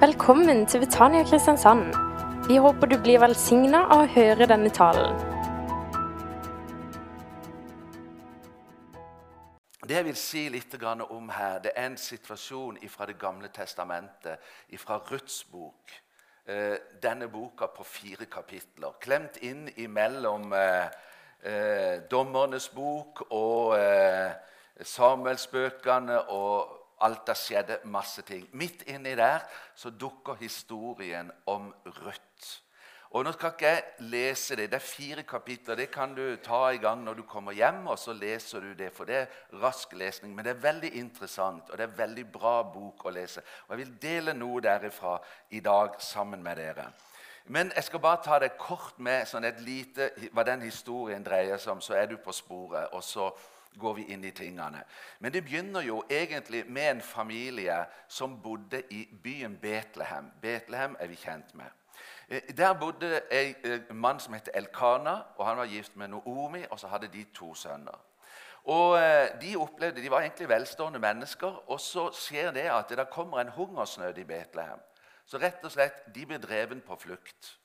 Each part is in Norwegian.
Velkommen til Betania Kristiansand. Vi håper du blir velsigna av å høre denne talen. Det jeg vil si litt om her, det er en situasjon fra Det gamle testamentet, fra Ruths bok. Eh, Denne boka på fire kapitler, klemt inn imellom eh, eh, Dommernes bok og Samuelsbøkene og alt det skjedde masse ting. Midt inni der så dukker historien om Ruth. Og Nå skal ikke jeg lese det. Det er fire kapitler. Det kan du ta i gang når du kommer hjem. og så leser du det, For det er rask lesning, men det er veldig interessant og det er en veldig bra bok å lese. Og Jeg vil dele noe derifra i dag sammen med dere. Men jeg skal bare ta det kort med sånn et lite, hva den historien dreier seg om, så er du på sporet. og så går vi inn i tingene. Men det begynner jo egentlig med en familie som bodde i byen Betlehem. Betlehem er vi kjent med. Eh, der bodde en eh, mann som het Elkana, og han var gift med Noomi, og så hadde de to sønner. Og eh, De opplevde, de var egentlig velstående mennesker, og så skjer det at det kommer en hungersnød i Betlehem. Så rett og slett, de blir dreven på flukt.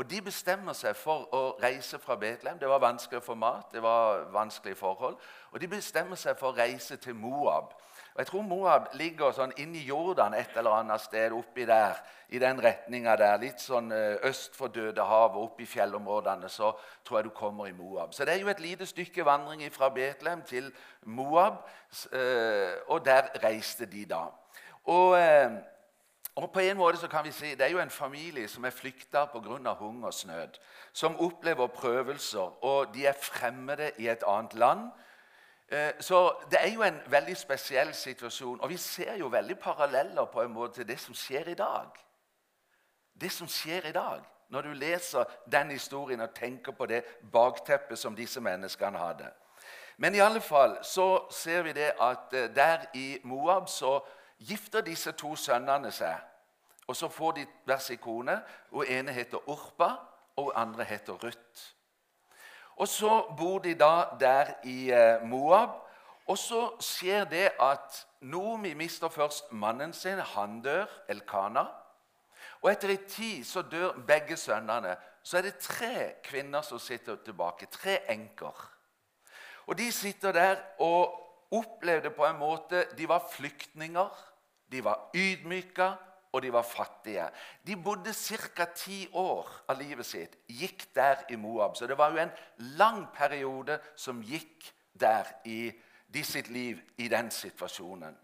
Og De bestemmer seg for å reise fra Betlehem. Det var vanskelig for mat, det var vanskelige forhold. Og de bestemmer seg for å reise til Moab. Og Jeg tror Moab ligger sånn inni Jordan et eller annet sted oppi der, i den retninga der. Litt sånn eh, øst for Dødehavet, oppi fjellområdene, så tror jeg du kommer i Moab. Så det er jo et lite stykke vandring fra Betlehem til Moab, eh, og der reiste de da. Og eh, og på en måte så kan vi si, Det er jo en familie som er flykta pga. hungersnød. Som opplever prøvelser, og de er fremmede i et annet land. Eh, så det er jo en veldig spesiell situasjon. Og vi ser jo veldig paralleller på en måte til det som skjer i dag. Det som skjer i dag, når du leser den historien og tenker på det bakteppet som disse menneskene hadde. Men i alle fall så ser vi det at eh, der i Moab så gifter disse to sønnene seg. Og så får de hver sin kone. og ene heter Orpa, og andre heter Ruth. Og Så bor de da der i eh, Moab. Og så skjer det at Nomi mister først mannen sin. Han dør, Elkana. Og etter en tid så dør begge sønnene. Så er det tre kvinner som sitter tilbake. Tre enker. Og de sitter der og opplevde på en måte De var flyktninger. De var ydmyka, og de var fattige. De bodde ca. ti år av livet sitt, gikk der i Moab. Så det var jo en lang periode som gikk der i de sitt liv i den situasjonen.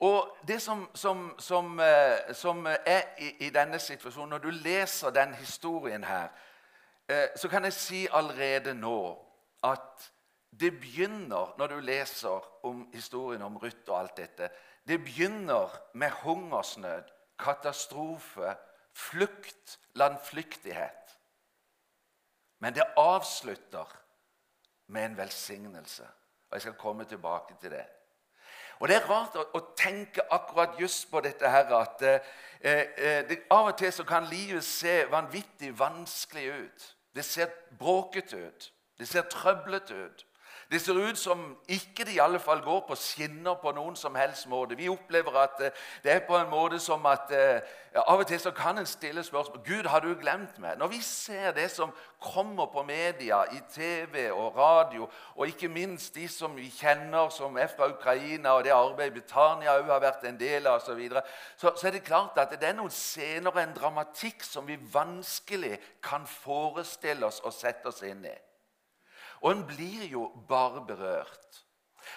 Og Det som, som, som, eh, som er i, i, denne situasjonen, når du leser den historien her, eh, så kan jeg si allerede nå at det begynner, når du leser om historien om Ruth og alt dette det begynner med hungersnød, katastrofe, flukt, landflyktighet. Men det avslutter med en velsignelse. Og Jeg skal komme tilbake til det. Og Det er rart å, tenke akkurat just på dette her, at eh, eh, det, av og til så kan livet se vanvittig vanskelig ut. Det ser bråkete ut. Det ser trøblete ut. Det ser ut som ikke det i alle fall går på skinner på noen som helst måte. Vi opplever at eh, det er på en måte som at ja, Av og til så kan en stille spørsmål Gud, har du glemt meg? Når vi ser det som kommer på media, i TV og radio, og ikke minst de som vi kjenner som er fra Ukraina, og det arbeidet Britannia òg har vært en del av, så, videre, så, så er det klart at det er noen scener og en dramatikk som vi vanskelig kan forestille oss og sette oss inn i. Og en blir jo bare berørt.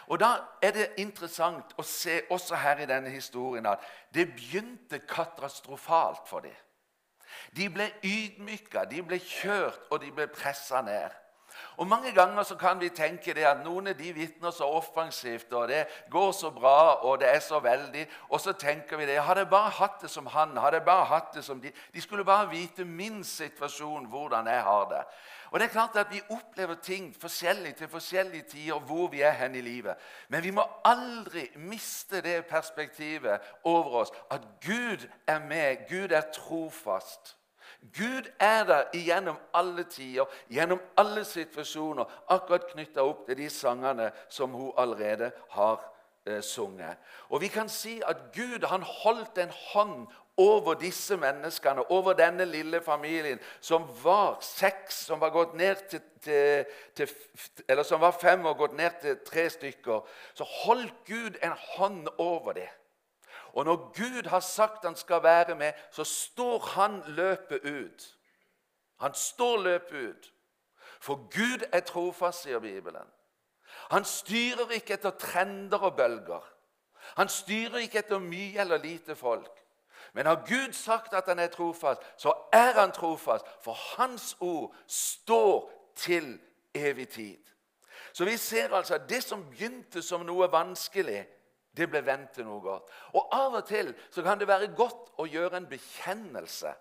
Og Da er det interessant å se også her i denne historien at det begynte katastrofalt for dem. De ble ydmyka, de ble kjørt, og de ble pressa ned. Og Mange ganger så kan vi tenke det at noen av de vitner så offensivt, og det går så bra, og det er så veldig. Og så tenker vi det. Hadde jeg bare hatt det som han, hadde jeg bare hatt det som de De skulle bare vite min situasjon, hvordan jeg har det. Og det er klart at Vi opplever ting forskjellig til forskjellige tider hvor vi er hen i livet. Men vi må aldri miste det perspektivet over oss at Gud er med. Gud er trofast. Gud er der gjennom alle tider, gjennom alle situasjoner, akkurat knytta opp til de sangene som hun allerede har eh, sunget. Og vi kan si at Gud han holdt en hånd over disse menneskene, over denne lille familien, som var seks, som var gått ned til, til, til, eller som var fem og gått ned til tre stykker. Så holdt Gud en hånd over det. Og når Gud har sagt han skal være med, så står han løpet ut. Han står løpet ut. For Gud er trofast, sier Bibelen. Han styrer ikke etter trender og bølger. Han styrer ikke etter mye eller lite folk. Men har Gud sagt at han er trofast, så er han trofast, for hans ord står til evig tid. Så vi ser altså at det som begynte som noe vanskelig, det ble vendt til noe godt. Og Av og til så kan det være godt å gjøre en bekjennelse.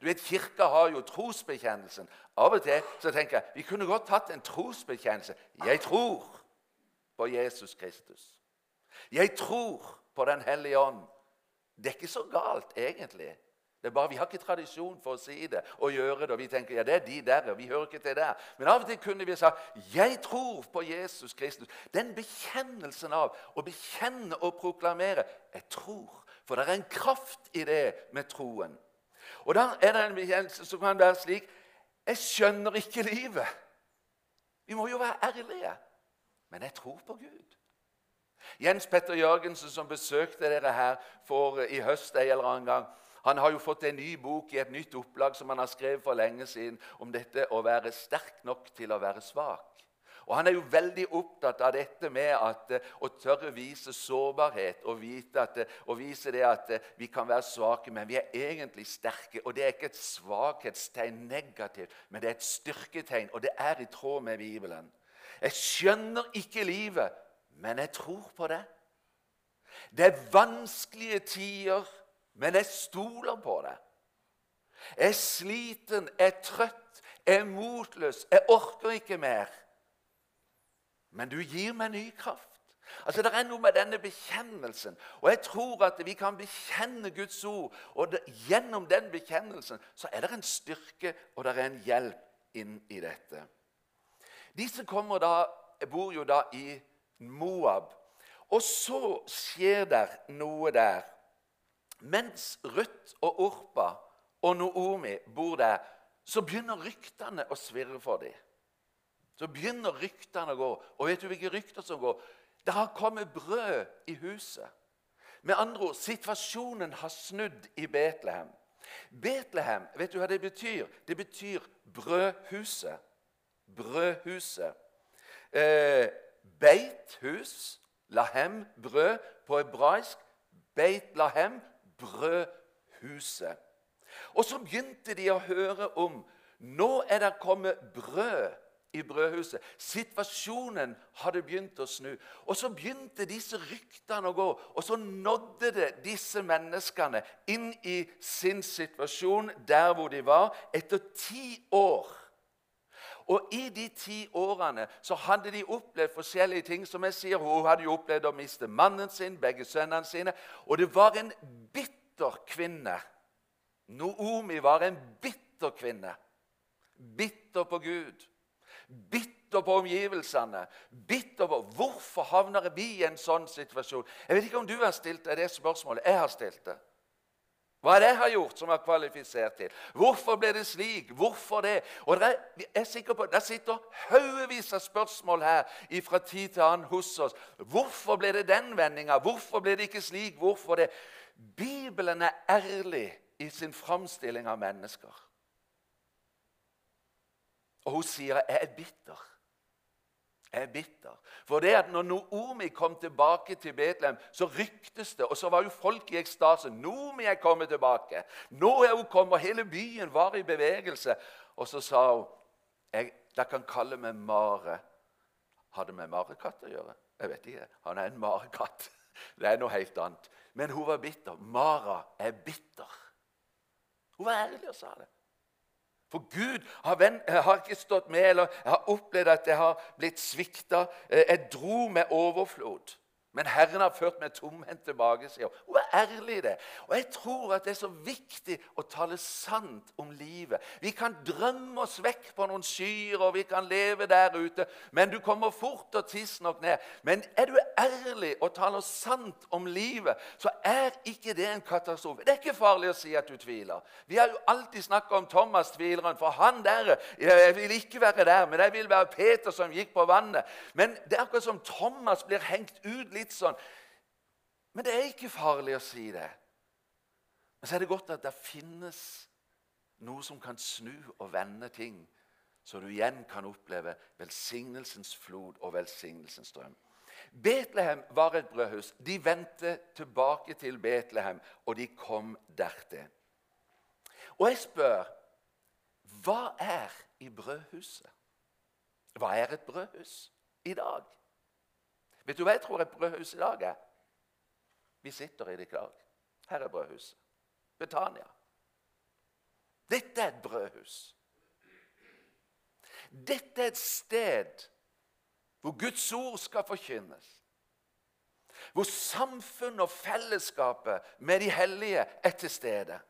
Du vet, Kirka har jo trosbekjennelsen. Av og til så tenker jeg vi kunne godt hatt en trosbekjennelse. Jeg tror på Jesus Kristus. Jeg tror på Den hellige ånd. Det er ikke så galt, egentlig. Det er bare Vi har ikke tradisjon for å si det og gjøre det. og Vi tenker ja, det er de der, og vi hører ikke til der. Men av og til kunne vi sagt 'Jeg tror på Jesus Kristus'. Den bekjennelsen av å bekjenne og proklamere 'Jeg tror'. For det er en kraft i det med troen. Og da er det en bekjennelse som kan være slik 'Jeg skjønner ikke livet'. Vi må jo være ærlige. Men jeg tror på Gud. Jens Petter Jørgensen, som besøkte dere her for i høst en eller annen gang, han har jo fått en ny bok i et nytt opplag som han har skrevet for lenge siden, om dette å være sterk nok til å være svak. Og Han er jo veldig opptatt av dette med at, eh, å tørre vise sårbarhet og, at, eh, og vise det at eh, vi kan være svake, men vi er egentlig sterke. Og Det er ikke et svakhetstegn negativt, men det er et styrketegn, og det er i tråd med Bibelen. Jeg skjønner ikke livet, men jeg tror på det. Det er vanskelige tider, men jeg stoler på det. Jeg er sliten, jeg er trøtt, jeg er motløs, jeg orker ikke mer. Men du gir meg ny kraft. Altså, Det er noe med denne bekjennelsen. Og jeg tror at vi kan bekjenne Guds ord. Og det, gjennom den bekjennelsen så er det en styrke og det er en hjelp inn i dette. Disse kommer da, bor jo da i Moab. Og så skjer det noe der. Mens Ruth og Orpa og Noomi bor der, så begynner ryktene å svirre for dem. Så begynner ryktene å gå. Og vet du hvilke rykter som går? Det har kommet brød i huset. Med andre ord, situasjonen har snudd i Betlehem. Betlehem, vet du hva det betyr? Det betyr brødhuset. Brødhuset. Eh, Beithus, lahem, brød på hebraisk. Beit lahem, brødhuset. Og så begynte de å høre om Nå er det kommet brød i brødhuset. Situasjonen hadde begynt å snu. Og så begynte disse ryktene å gå, og så nådde det disse menneskene inn i sin situasjon der hvor de var, etter ti år. Og I de ti årene så hadde de opplevd forskjellige ting. som jeg sier, Hun hadde jo opplevd å miste mannen sin, begge sønnene sine. Og det var en bitter kvinne. Noomi var en bitter kvinne. Bitter på Gud bitter på omgivelsene. Bitter på Hvorfor havner vi i en sånn situasjon? Jeg vet ikke om du har stilt deg det spørsmålet. Jeg har stilt det. Hva er det jeg har gjort som er kvalifisert til? Hvorfor ble det slik? Hvorfor det? Og er, jeg er sikker på, Det sitter haugevis av spørsmål her fra tid til annen hos oss. Hvorfor ble det den vendinga? Hvorfor ble det ikke slik? Hvorfor det? Bibelen er ærlig i sin framstilling av mennesker. Og hun sier, 'Jeg er bitter'. Er bitter. For det at når Noomi kom tilbake til Betlehem, så ryktes det, og så var jo folk i ekstase. 'Noomi er kommet tilbake.' Nå er hun kommet, og hele byen var i bevegelse. Og så sa hun, jeg, 'Dere kan kalle meg Mare.' Har det med marekatt å gjøre? Jeg vet ikke. Han er en marekatt. Det er noe helt annet. Men hun var bitter. Mara er bitter. Hun var ærlig og sa det. For Gud har, venn, har, ikke stått med, eller jeg har opplevd at jeg har blitt svikta. Eh, jeg dro med overflod. Men Herren har ført meg tomhendt tilbake. sier hun. Hun er ærlig i det. Og jeg tror at det er så viktig å tale sant om livet. Vi kan drømme oss vekk på noen skyer, og vi kan leve der ute, men du kommer fort og tidsnok ned. Men er du ærlig og taler sant om livet, så er ikke det en katastrofe. Det er ikke farlig å si at du tviler. Vi har jo alltid snakka om Thomas tvileren, for han der Jeg vil ikke være der, men jeg vil være Peter som gikk på vannet. Men det er akkurat som Thomas blir hengt ut litt sånn. Men det er ikke farlig å si det. Men så er det godt at det finnes noe som kan snu og vende ting, så du igjen kan oppleve velsignelsens flod og velsignelsens strøm. Betlehem var et brødhus. De vendte tilbake til Betlehem, og de kom dertil. Og jeg spør hva er i brødhuset? Hva er et brødhus i dag? Vet du hva jeg tror et brødhus i dag er? Vi sitter i det i dag. Her er brødhuset. Betania. Dette er et brødhus. Dette er et sted hvor Guds ord skal forkynnes. Hvor samfunnet og fellesskapet med de hellige er til stede.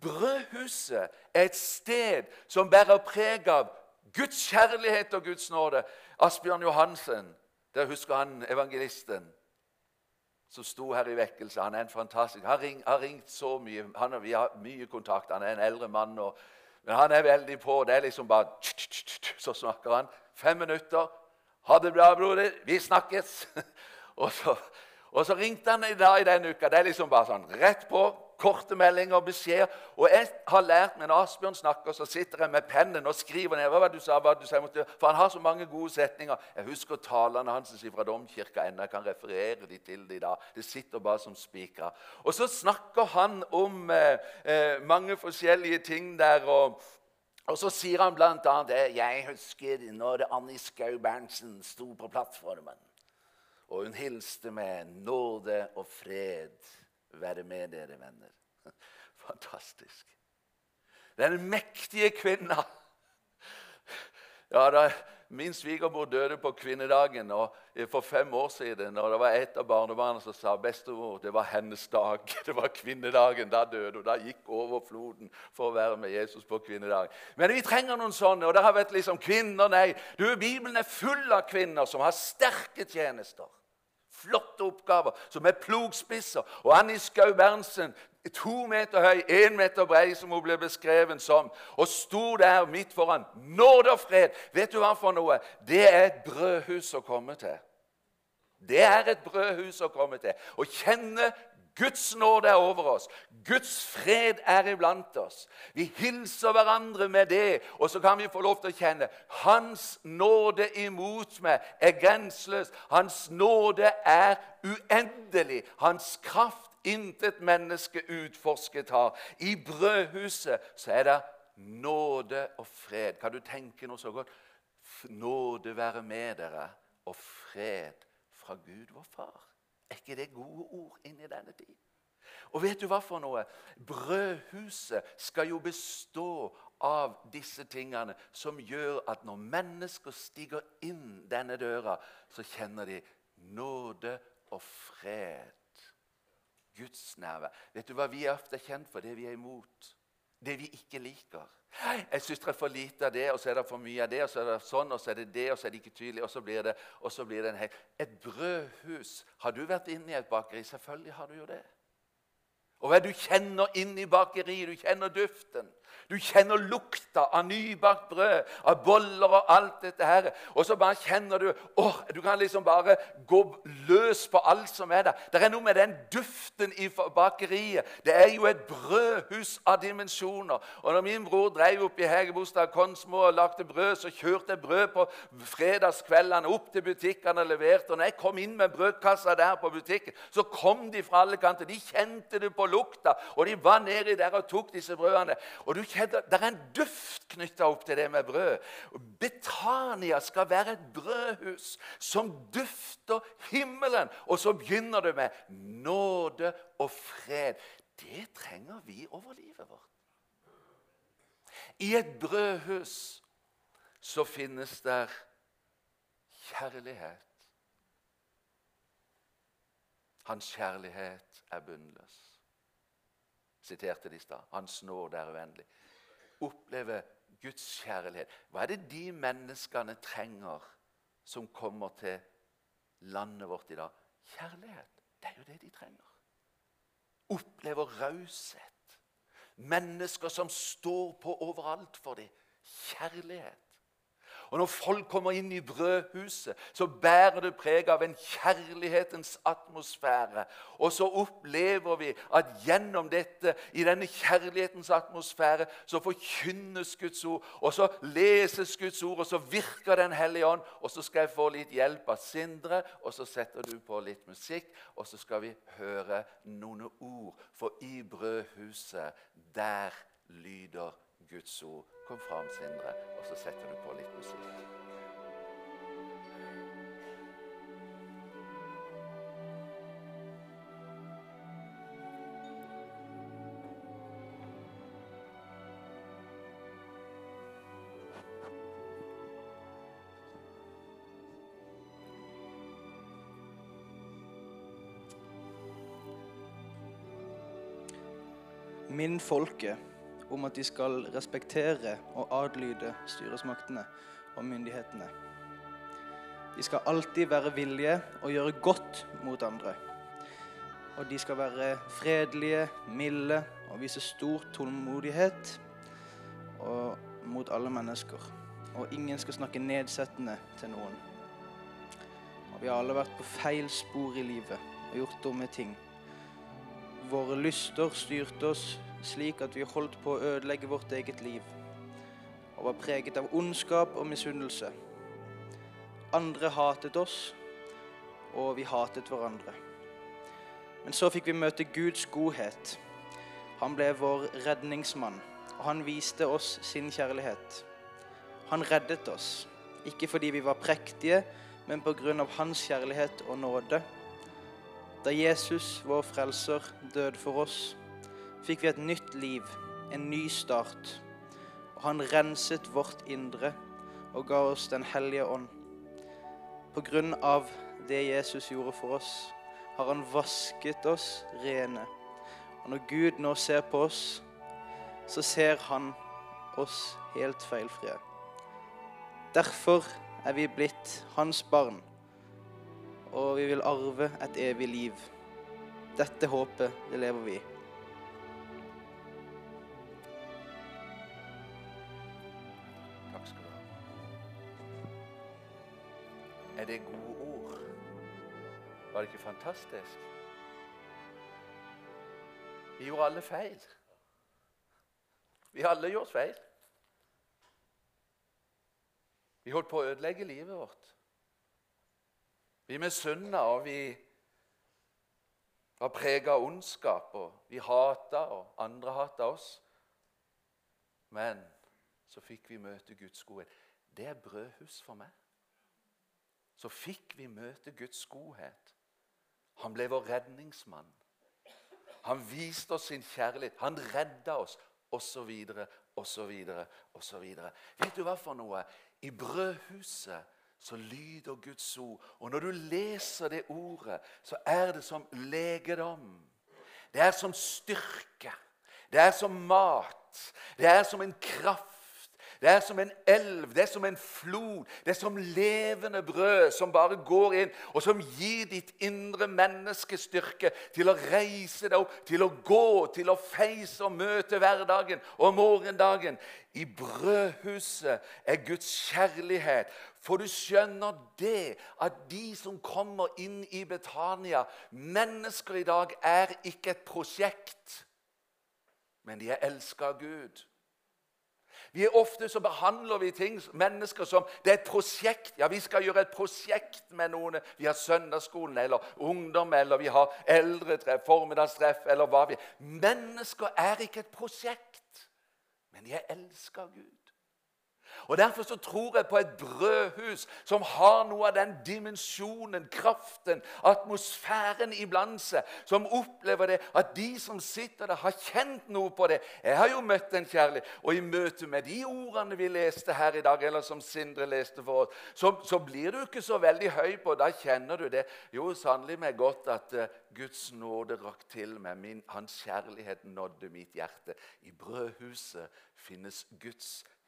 Brødhuset er et sted som bærer preg av Guds kjærlighet og Guds nåde. Asbjørn Johansen der husker han evangelisten som sto her i vekkelse. Han er en fantastisk Han har ringt, har ringt så mye. Han, vi har mye kontakt. Han er en eldre mann. Og, men han er veldig på. Det er liksom bare Så snakker han. Fem minutter. Ha det bra, broder. Vi snakkes. og, så, og så ringte han i dag i denne uka. Det er liksom bare sånn rett på korte meldinger og beskjeder. Og jeg har lært meg når Asbjørn snakker, så sitter jeg med pennen og skriver ned hva du sa, hva du sa. For han har så mange gode setninger. Jeg husker talene hans fra domkirka ennå. Jeg kan referere de til det i dag. Det sitter bare som spikra. Og så snakker han om eh, eh, mange forskjellige ting der. og og så sier han bl.a.: Jeg husker når Annie Skau Berntsen sto på plattformen. Og hun hilste med nåde og fred være med dere, venner. Fantastisk. Den mektige kvinna. Ja, da, Min svigermor døde på kvinnedagen og for fem år siden. og Det var et av barnebarna som sa bestemor, det var hennes dag. Det var kvinnedagen. Da døde hun. Da gikk over floden for å være med Jesus på kvinnedagen. Men vi trenger noen sånne. og det har vært liksom kvinner, nei. Du, Bibelen er full av kvinner som har sterke tjenester flotte oppgaver, som er plogspisser. Og Annie Skau Berntsen, to meter høy, én meter brei, som hun ble beskrevet som, og sto der midt foran. Nåde og fred! Vet du hva for noe? Det er et brødhus å komme til. Det er et brødhus å komme til. Å kjenne Guds nåde er over oss. Guds fred er iblant oss. Vi hilser hverandre med det, og så kan vi få lov til å kjenne Hans nåde imot meg er grenseløs. Hans nåde er uendelig. Hans kraft intet menneske utforsket har. I brødhuset så er det nåde og fred. Kan du tenke noe så godt? Nåde være med dere, og fred fra Gud, vår Far. Er ikke det gode ord inn i denne tid? Og vet du hva for noe? Brødhuset skal jo bestå av disse tingene som gjør at når mennesker stiger inn denne døra, så kjenner de nåde og fred. Guds nærvær. Vet du hva vi er ofte kjent for? Det vi er imot. Det vi ikke liker. Jeg syns det er for lite av det, og så er det for mye av det, og så er det sånn, og så er det det, og så er det ikke tydelig, og så blir det, og så blir det en hel Et brødhus. Har du vært inne i et bakeri? Selvfølgelig har du jo det. Og hva er det du kjenner inni bakeriet. Du kjenner duften. Du kjenner lukta av nybakt brød, av boller og alt dette her. Og så bare kjenner du åh, Du kan liksom bare gå løs på alt som er der. Det er noe med den duften i bakeriet. Det er jo et brødhus av dimensjoner. Og når min bror drev opp i Hegebostad Konsmo og lagde brød, så kjørte jeg brød på fredagskveldene opp til butikkene og leverte. Og når jeg kom inn med brødkassa der på butikken, så kom de fra alle kanter. De kjente det på lukta, og de var nedi der og tok disse brødene. Og du kjenner det er en duft knytta opp til det med brød. Betania skal være et brødhus som dufter himmelen. Og så begynner du med nåde og fred. Det trenger vi over livet vårt. I et brødhus så finnes der kjærlighet. Hans kjærlighet er bunnløs. Siterte de i stad. Hans nåde er uendelig. Oppleve Guds kjærlighet. Hva er det de menneskene trenger som kommer til landet vårt i dag? Kjærlighet. Det er jo det de trenger. Opplever raushet. Mennesker som står på overalt for dem. Kjærlighet. Og Når folk kommer inn i brødhuset, så bærer det preg av en kjærlighetens atmosfære. Og så opplever vi at gjennom dette, i denne kjærlighetens atmosfære, så forkynnes Guds ord, og så leses Guds ord, og så virker Den hellige ånd. Og så skal jeg få litt hjelp av Sindre, og så setter du på litt musikk, og så skal vi høre noen ord. For i brødhuset, der lyder Guds ord. Kom fram, Sindre, og så setter du på litt musikk. min folket om at de skal respektere og adlyde styresmaktene og myndighetene. De skal alltid være villige og gjøre godt mot andre. Og de skal være fredelige, milde og vise stor tålmodighet mot alle mennesker. Og ingen skal snakke nedsettende til noen. Og vi har alle vært på feil spor i livet og gjort dumme ting. Våre lyster styrte oss slik at vi holdt på å ødelegge vårt eget liv og var preget av ondskap og misunnelse. Andre hatet oss, og vi hatet hverandre. Men så fikk vi møte Guds godhet. Han ble vår redningsmann, og han viste oss sin kjærlighet. Han reddet oss, ikke fordi vi var prektige, men på grunn av hans kjærlighet og nåde. Da Jesus, vår frelser, døde for oss, fikk vi et nytt liv, en ny start. Og han renset vårt indre og ga oss Den hellige ånd. På grunn av det Jesus gjorde for oss, har han vasket oss rene. Og når Gud nå ser på oss, så ser han oss helt feilfrie. Derfor er vi blitt hans barn, og vi vil arve et evig liv. Dette håpet, det lever vi i. Var det ikke fantastisk? Vi gjorde alle feil. Vi alle gjort feil. Vi holdt på å ødelegge livet vårt. Vi misunna, og vi var prega av ondskap, og vi hata, og andre hata oss. Men så fikk vi møte Guds godhet. Det er brødhus for meg så fikk vi møte Guds godhet. Han ble vår redningsmann. Han viste oss sin kjærlighet. Han redda oss, osv., osv., osv. Vet du hva for noe? I brødhuset så lyder Guds ord. Og når du leser det ordet, så er det som legedom. Det er som styrke. Det er som mat. Det er som en kraft det er som en elv, det er som en flod, det er som levende brød som bare går inn, og som gir ditt indre menneske styrke til å reise deg opp, til å gå, til å feise og møte hverdagen og morgendagen. I brødhuset er Guds kjærlighet. For du skjønner det, at de som kommer inn i Betania Mennesker i dag er ikke et prosjekt, men de er elska av Gud. Vi er Ofte så behandler vi ting, mennesker som det er et prosjekt. Ja, vi skal gjøre et prosjekt med noen. Vi har søndagsskolen eller ungdom, eller vi har eldretreff, formiddagstreff eller hva vi Mennesker er ikke et prosjekt, men de er elska av Gud. Og Derfor så tror jeg på et brødhus som har noe av den dimensjonen, kraften, atmosfæren iblant seg. Som opplever det, at de som sitter der, har kjent noe på det. Jeg har jo møtt en kjærlighet. Og i møte med de ordene vi leste her i dag, eller som Sindre leste for oss, så, så blir du ikke så veldig høy på Da kjenner du det. Jo, sannelig meg godt at uh, Guds nåde rakk til meg. Min, hans kjærlighet nådde mitt hjerte. I brødhuset finnes Guds kjærlighet.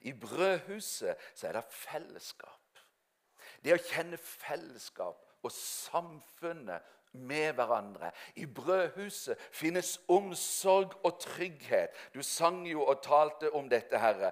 I brødhuset så er det fellesskap. Det å kjenne fellesskap og samfunnet med hverandre. I brødhuset finnes omsorg og trygghet. Du sang jo og talte om dette, Herre.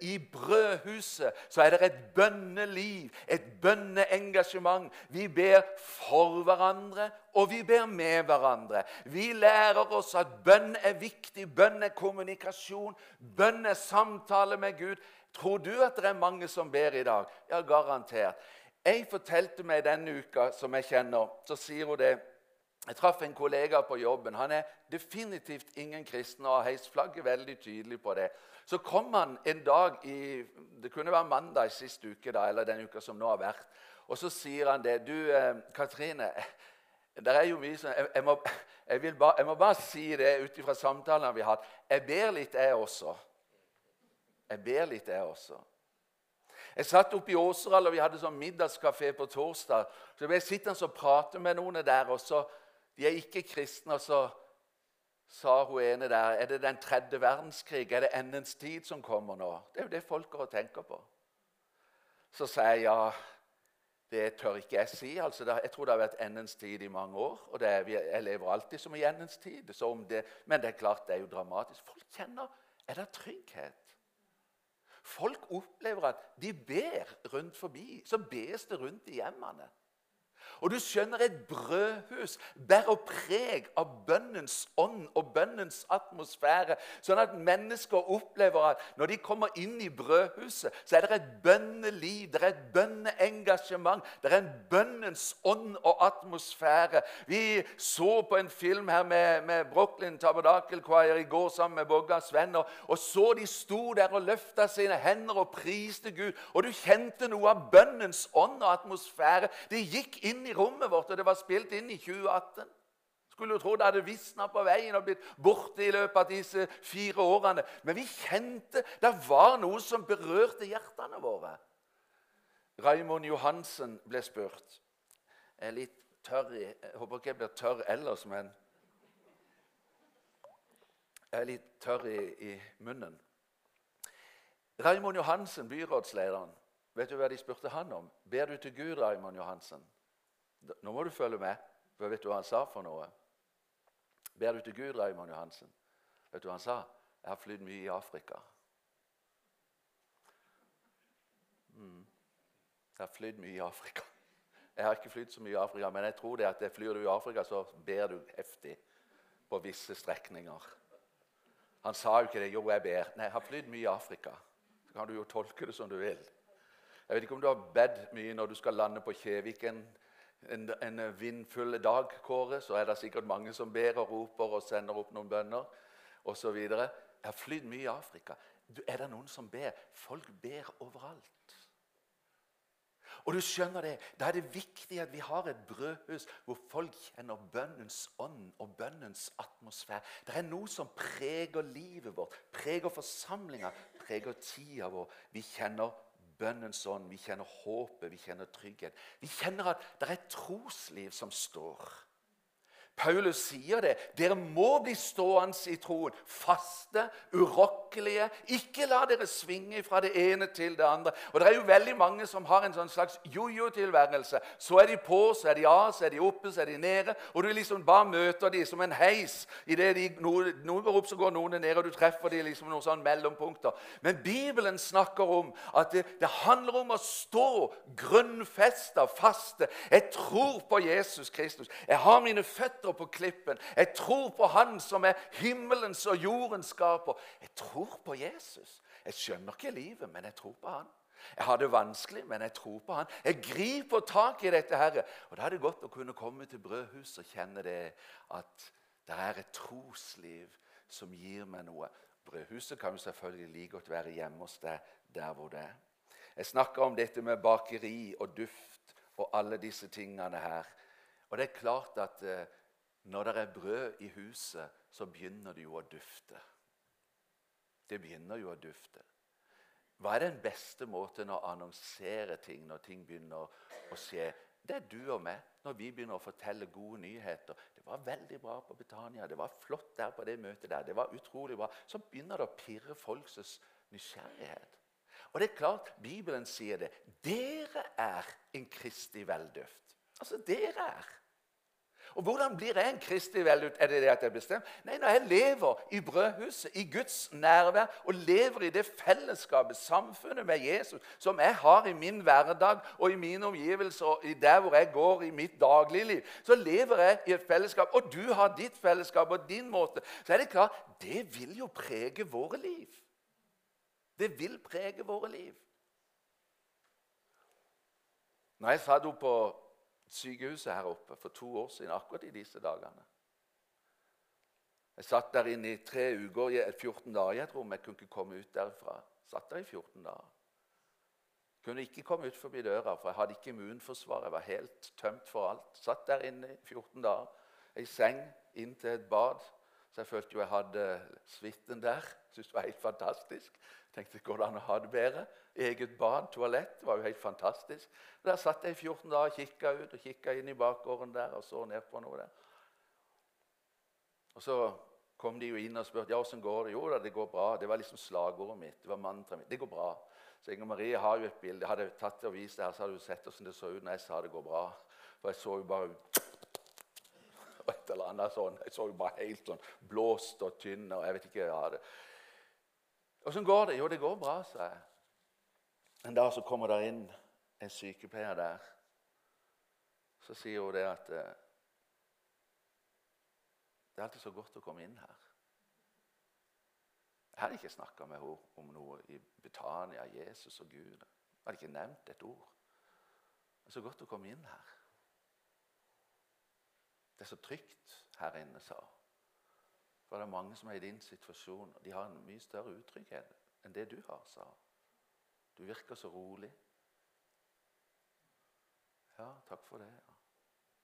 I brødhuset så er det et bønneliv, et bønneengasjement. Vi ber for hverandre, og vi ber med hverandre. Vi lærer oss at bønn er viktig. Bønn er kommunikasjon. Bønn er samtale med Gud. Tror du at det er mange som ber i dag? Ja, garantert. Jeg fortalte meg denne uka, som jeg kjenner, så sier hun det Jeg traff en kollega på jobben. Han er definitivt ingen kristen og har heist flagget veldig tydelig på det. Så kom han en dag i Det kunne være mandag sist uke, da, eller den uka som nå har vært. Og så sier han det. 'Du, eh, Katrine, det er jo mye sånn jeg, må, jeg, ba, jeg, må, bare si det ut ifra samtalene vi har hatt. Jeg ber litt, jeg også. Jeg ber litt, jeg også. Jeg satt oppe i Åseral, og vi hadde sånn middagskafé på torsdag. Så jeg sitter og prate med noen der, og så De er ikke kristne. og så sa hun ene der Er det den tredje verdenskrig? Er det endens tid som kommer nå? Det er jo det folk går og tenker på. Så sa jeg ja. Det tør ikke jeg si. altså Jeg tror det har vært endens tid i mange år. og er, Jeg lever alltid som i endens tid. Det, men det er klart det er jo dramatisk. Folk kjenner Er det trygghet? Folk opplever at de ber rundt forbi. Så bes det rundt i hjemmene. Og du skjønner, et brødhus bærer preg av bønnens ånd og bønnens atmosfære. Sånn at mennesker opplever at når de kommer inn i brødhuset, så er det et bønneliv, det er et bønneengasjement. Det er en bønnens ånd og atmosfære. Vi så på en film her med, med Brooklyn Tabernacle Choir i går sammen med Boggas venner. Og så de sto der og løfta sine hender og priste Gud. Og du kjente noe av bønnens ånd og atmosfære. Det gikk inn i rommet vårt, og det var spilt inn i 2018. Skulle jo tro det hadde visna på veien og blitt borte i løpet av disse fire årene. Men vi kjente det var noe som berørte hjertene våre. Raymond Johansen ble spurt. Jeg er litt tørr i Jeg håper ikke jeg blir tørr ellers, men Jeg er litt tørr i, i munnen. Raymond Johansen, byrådslederen, vet du hva de spurte han om? Ber du til Gud, Raymond Johansen? Nå må du følge med, for vet du hva han sa for noe? Ber du til Gud, Raymond Johansen? Vet du hva han sa? Jeg har flydd mye i Afrika. Mm. Jeg har flydd mye i Afrika. Jeg har ikke flydd så mye i Afrika, men jeg tror det at flyr du i Afrika, så ber du heftig på visse strekninger. Han sa jo ikke det. Jo, jeg ber. Nei, jeg har flydd mye i Afrika. Så kan du jo tolke det som du vil. Jeg vet ikke om du har bedt mye når du skal lande på Kjeviken en, en vindfull dag, Kåre, så er det sikkert mange som ber og roper og sender opp noen bønner osv. Jeg har flydd mye i Afrika. Er det noen som ber? Folk ber overalt. Og du skjønner det, Da er det viktig at vi har et brødhus hvor folk kjenner bønnens ånd og bønnens atmosfære. Det er noe som preger livet vårt, preger forsamlinga, preger tida vår. Vi kjenner bønnens ånd, vi kjenner håpet, vi kjenner trygghet. Vi kjenner at det er et trosliv som står. Paulus sier det. Dere må bli stående i troen. Faste, urokkelige. Ikke la dere svinge fra det ene til det andre. Og Det er jo veldig mange som har en sånn slags jojo-tilværelse. Så er de på, så er de av, så er de oppe, så er de nede. Og du liksom bare møter dem som en heis. I det de, noen, går opp, så går noen ned, og du treffer dem liksom noen sånne mellompunkter. Men Bibelen snakker om at det, det handler om å stå grunnfesta, faste. Jeg tror på Jesus Kristus. Jeg har mine føtter på klippen. Jeg tror på Han som er himmelens og jordens skaper. Jeg tror på Jesus. Jeg skjønner ikke livet, men jeg tror på Han. Jeg har det vanskelig, men jeg tror på Han. Jeg griper tak i dette. her. Og Da er det godt å kunne komme til brødhuset og kjenne det at det er et trosliv som gir meg noe. brødhuset kan jo selvfølgelig like godt være hjemme hos deg der hvor det er. Jeg snakker om dette med bakeri og duft og alle disse tingene her. Og det er klart at eh, når det er brød i huset, så begynner det jo å dufte. Det begynner jo å dufte. Hva er den beste måten å annonsere ting når ting begynner å skje? Det er du og meg når vi begynner å fortelle gode nyheter. 'Det var veldig bra på Betania. Det var flott der på det møtet der.' det var utrolig bra. Så begynner det å pirre folks nysgjerrighet. Og det er klart, Bibelen sier det. Dere er en kristig velduft. Altså, dere er. Og Hvordan blir jeg en kristig vellut? Er det det at jeg bestemmer? Nei, når jeg lever i brødhuset, i Guds nærvær, og lever i det fellesskapet, samfunnet med Jesus, som jeg har i min hverdag og i mine omgivelser, og i der hvor jeg går i mitt dagligliv, så lever jeg i et fellesskap, og du har ditt fellesskap og din måte. Så er det klart, det vil jo prege våre liv. Det vil prege våre liv. Når jeg satt oppe på sykehuset her oppe for to år siden, akkurat i disse dagene. Jeg satt der inne i tre uker, i 14 dager i et rom. jeg kunne ikke komme ut derfra. Satt der i 14 dager. Kunne ikke komme ut forbi døra, for jeg hadde ikke immunforsvar. Jeg var helt tømt for alt. Satt der inne i 14 dager, ei seng inn til et bad. Så jeg følte jo jeg hadde suiten der. Syntes det var helt fantastisk. Tenkte går det an å ha det bedre? Eget bad, toalett. Det var jo helt fantastisk. Der satt jeg i 14 dager og kikka ut og kikka inn i bakgården der og så ned på noe der. Og så kom de jo inn og spurte ja, åssen går det. Jo da, det går bra. Det var liksom slagordet mitt. Det var mantraet mitt. Det går bra. Så Inger Marie har jo et bilde. Hadde jeg tatt det og vist det her, så hadde hun sett hvordan det så ut når jeg sa det går bra. For jeg så jo bare eller annet sånn. Jeg så bare helt sånn blåst og tynn og jeg vet ikke hva det. Åssen går det? Jo, det går bra, sa jeg. En dag så kommer det inn en sykepleier der. Så sier hun det at eh, Det er alltid så godt å komme inn her. Jeg hadde ikke snakka med henne om noe i Betania, Jesus og Gud. Jeg hadde ikke nevnt et ord. Det er så godt å komme inn her. Det er så trygt her inne, sa hun. For det er mange som er i din situasjon, og de har en mye større utrygghet enn det du har, sa hun. Du virker så rolig. Ja, takk for det. Ja.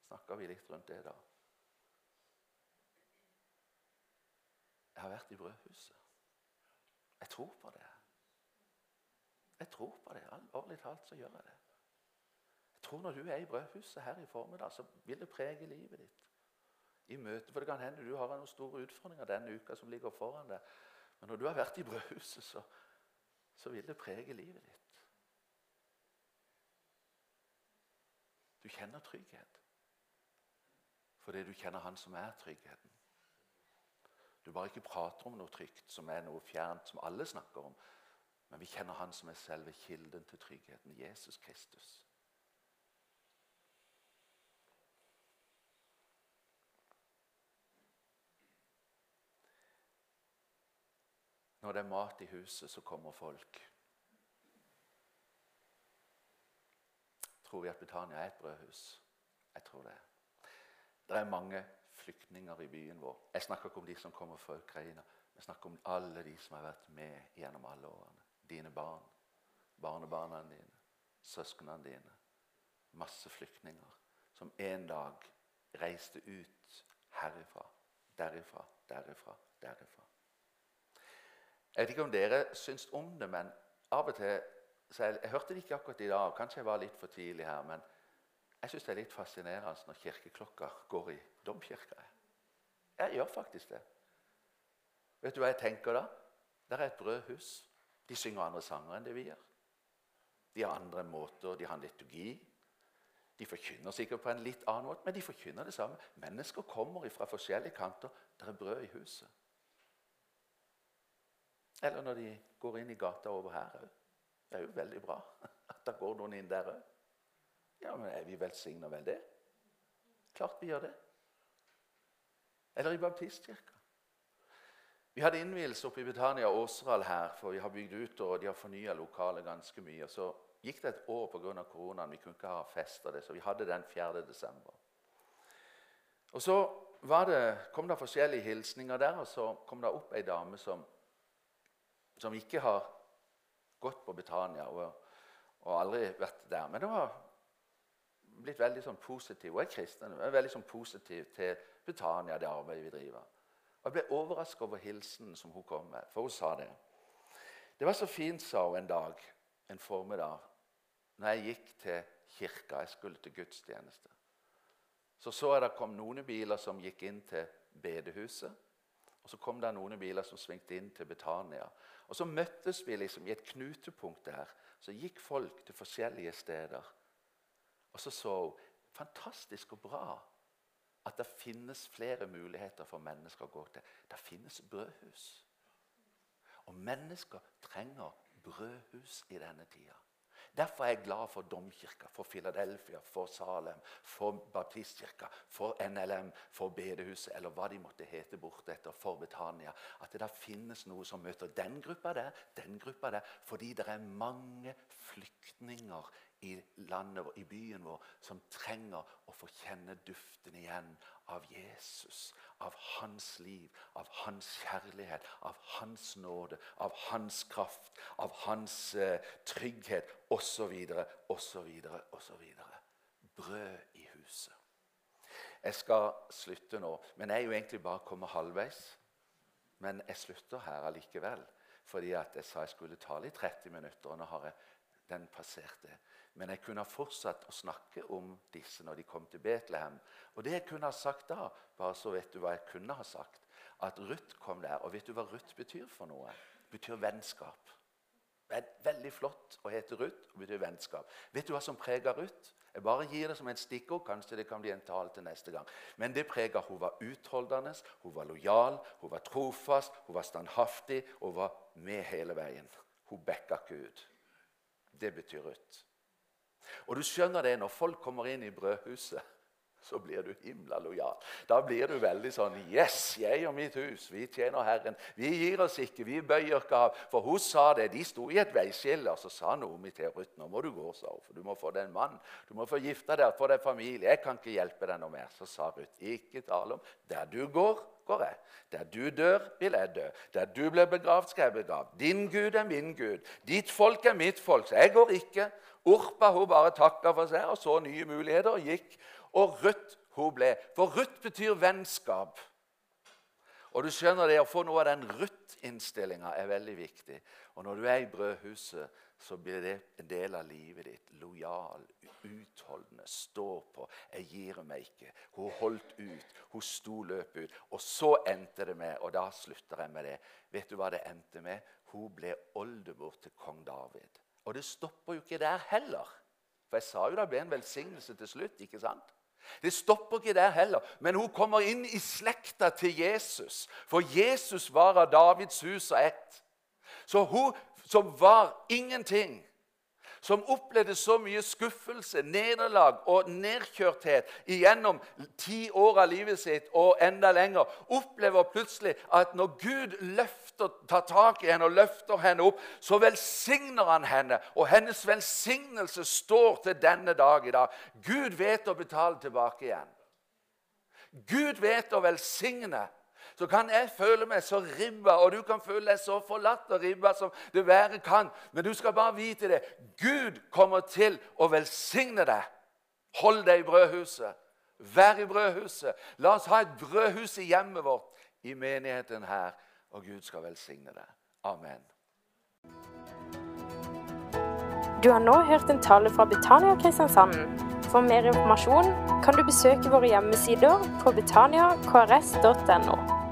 Snakka vi litt rundt det, da. Jeg har vært i brødhuset. Jeg tror på det. Jeg tror på det. Alvorlig talt så gjør jeg det. Tror når du er i brødhuset her i formiddag, så vil det prege livet ditt i møte. For det kan hende du har noen store utfordringer denne uka som ligger foran deg. Men når du har vært i brødhuset, så, så vil det prege livet ditt. Du kjenner trygghet fordi du kjenner Han som er tryggheten. Du bare ikke prater om noe trygt som er noe fjernt, som alle snakker om. Men vi kjenner Han som er selve kilden til tryggheten, Jesus Kristus. Når det er mat i huset, så kommer folk. Tror vi at Betania er et brødhus? Jeg tror det. Det er mange flyktninger i byen vår. Jeg snakker ikke om de som kommer fra Ukraina. Jeg snakker om alle de som har vært med gjennom alle årene. Dine barn, barnebarna dine, søsknene dine. Masse flyktninger som en dag reiste ut herifra, derifra, derifra, derifra. Jeg vet ikke om dere syns om det, men av og til jeg, jeg, hørte det ikke akkurat i dag, kanskje jeg var litt for tidlig her, men jeg syns det er litt fascinerende når kirkeklokka går i domkirka. Jeg gjør faktisk det. Vet du hva jeg tenker da? Det er et brødhus. De synger andre sanger enn det vi gjør. De har andre måter, de har en liturgi. De forkynner sikkert på en litt annen måte, men de forkynner det samme. Mennesker kommer fra forskjellige kanter. Det er brød i huset. Eller når de går inn i gata over her òg. Det er jo veldig bra at det går noen inn der òg. Ja, men er vi velsigna vel det? Klart vi gjør det. Eller i baptistkirka. Vi hadde innvielse oppe i Betania Åseral her, for vi har bygd ut og de har fornya lokalet ganske mye. Så gikk det et år pga. koronaen. Vi kunne ikke ha fest av det, så vi hadde den 4. desember. Og så det, kom det forskjellige hilsninger der, og så kom det opp ei dame som som ikke har gått på Betania og, og aldri vært der. Men det var blitt veldig sånn positiv. Hun er kristen. Hun er veldig sånn positiv til Betania, det arbeidet vi driver. Og Jeg ble overraska over hilsenen som hun kom med, for hun sa det. Det var så fint, sa hun en dag, en formiddag, når jeg gikk til kirka. Jeg skulle til gudstjeneste. Så så jeg det kom noen biler som gikk inn til bedehuset. Og så kom det noen biler som svingte inn til Betania. Og så møttes vi liksom i et knutepunkt der. Så gikk folk til forskjellige steder. Og så så hun fantastisk og bra at det finnes flere muligheter for mennesker å gå til. Det finnes brødhus. Og mennesker trenger brødhus i denne tida. Derfor er jeg glad for Domkirka, for Philadelphia, for Salem, for Baptistkirka, for NLM, for bedehuset, eller hva de måtte hete bortetter, for Betania. At det da finnes noe som møter den gruppa der, den gruppa der. Fordi det er mange flyktninger i landet, i byen vår, som trenger å få kjenne duften igjen av Jesus, av hans liv, av hans kjærlighet, av hans nåde, av hans kraft, av hans uh, trygghet osv., osv., osv. Brød i huset. Jeg skal slutte nå, men jeg er jo egentlig bare kommet halvveis. Men jeg slutter her allikevel, fordi at jeg sa jeg skulle tale i 30 minutter. og nå har jeg den passerte. Men jeg kunne ha fortsatt å snakke om disse når de kom til Betlehem. Og det jeg kunne ha sagt da, bare så vet du hva jeg kunne ha sagt, at Ruth kom der. Og vet du hva Ruth betyr for noe? Det betyr vennskap. Veldig flott å hete Ruth og betyr vennskap. Vet du hva som preger Ruth? Jeg bare gir det som en stikkord. Kanskje det kan bli en tale til neste gang. Men det preger hun var utholdende, hun var lojal, hun var trofast, hun var standhaftig og var med hele veien. Hun backa Gud. Det betyr Ruth. Og du skjønner det, når folk kommer inn i brødhuset, så blir du himla lojal. Da blir du veldig sånn Yes, jeg og mitt hus, vi tjener Herren. Vi gir oss ikke, vi bøyer ikke av. For hun sa det. De sto i et veiskille, og så sa Nomi til Ruth nå må du gå, sa hun, for du må få deg en mann. Du må få gifte deg, få deg familie. Jeg kan ikke hjelpe deg noe mer. Så sa Ruth, ikke tale om. Der du går, går jeg. Der du dør, vil jeg dø. Der du blir begravd, skal jeg begravd. Din Gud er min Gud. Ditt folk er mitt folk. Så jeg går ikke. Orpa hun bare takka for seg og så nye muligheter og gikk. Og Ruth hun ble. For Ruth betyr vennskap. Og du skjønner det, Å få noe av den Ruth-innstillinga er veldig viktig. Og når du er i brødhuset, så blir det en del av livet ditt. Lojal, utholdende, stå på. 'Jeg gir meg ikke.' Hun holdt ut. Hun sto løpet ut. Og så endte det med, og da slutter jeg med det Vet du hva det endte med? Hun ble oldemor til kong David. Og det stopper jo ikke der heller. For jeg sa jo det ble en velsignelse til slutt. ikke sant? Det stopper ikke der heller. Men hun kommer inn i slekta til Jesus. For Jesus var av Davids hus og ett. Så hun som var ingenting, som opplevde så mye skuffelse, nederlag og nedkjørthet gjennom ti år av livet sitt og enda lenger, opplever plutselig at når Gud løfter, tar tak i henne og løfter henne opp, så velsigner han henne. Og hennes velsignelse står til denne dag i dag. Gud vet å betale tilbake igjen. Gud vet å velsigne så kan jeg føle meg så ribba, og du kan føle deg så forlatt og ribba som det være kan. Men du skal bare vite det. Gud kommer til å velsigne deg. Hold deg i brødhuset. Vær i brødhuset. La oss ha et brødhus i hjemmet vårt, i menigheten her, og Gud skal velsigne deg. Amen. Du har nå hørt en tale fra Betania Kristiansand. For mer informasjon kan du besøke våre hjemmesider på betaniakrs.no.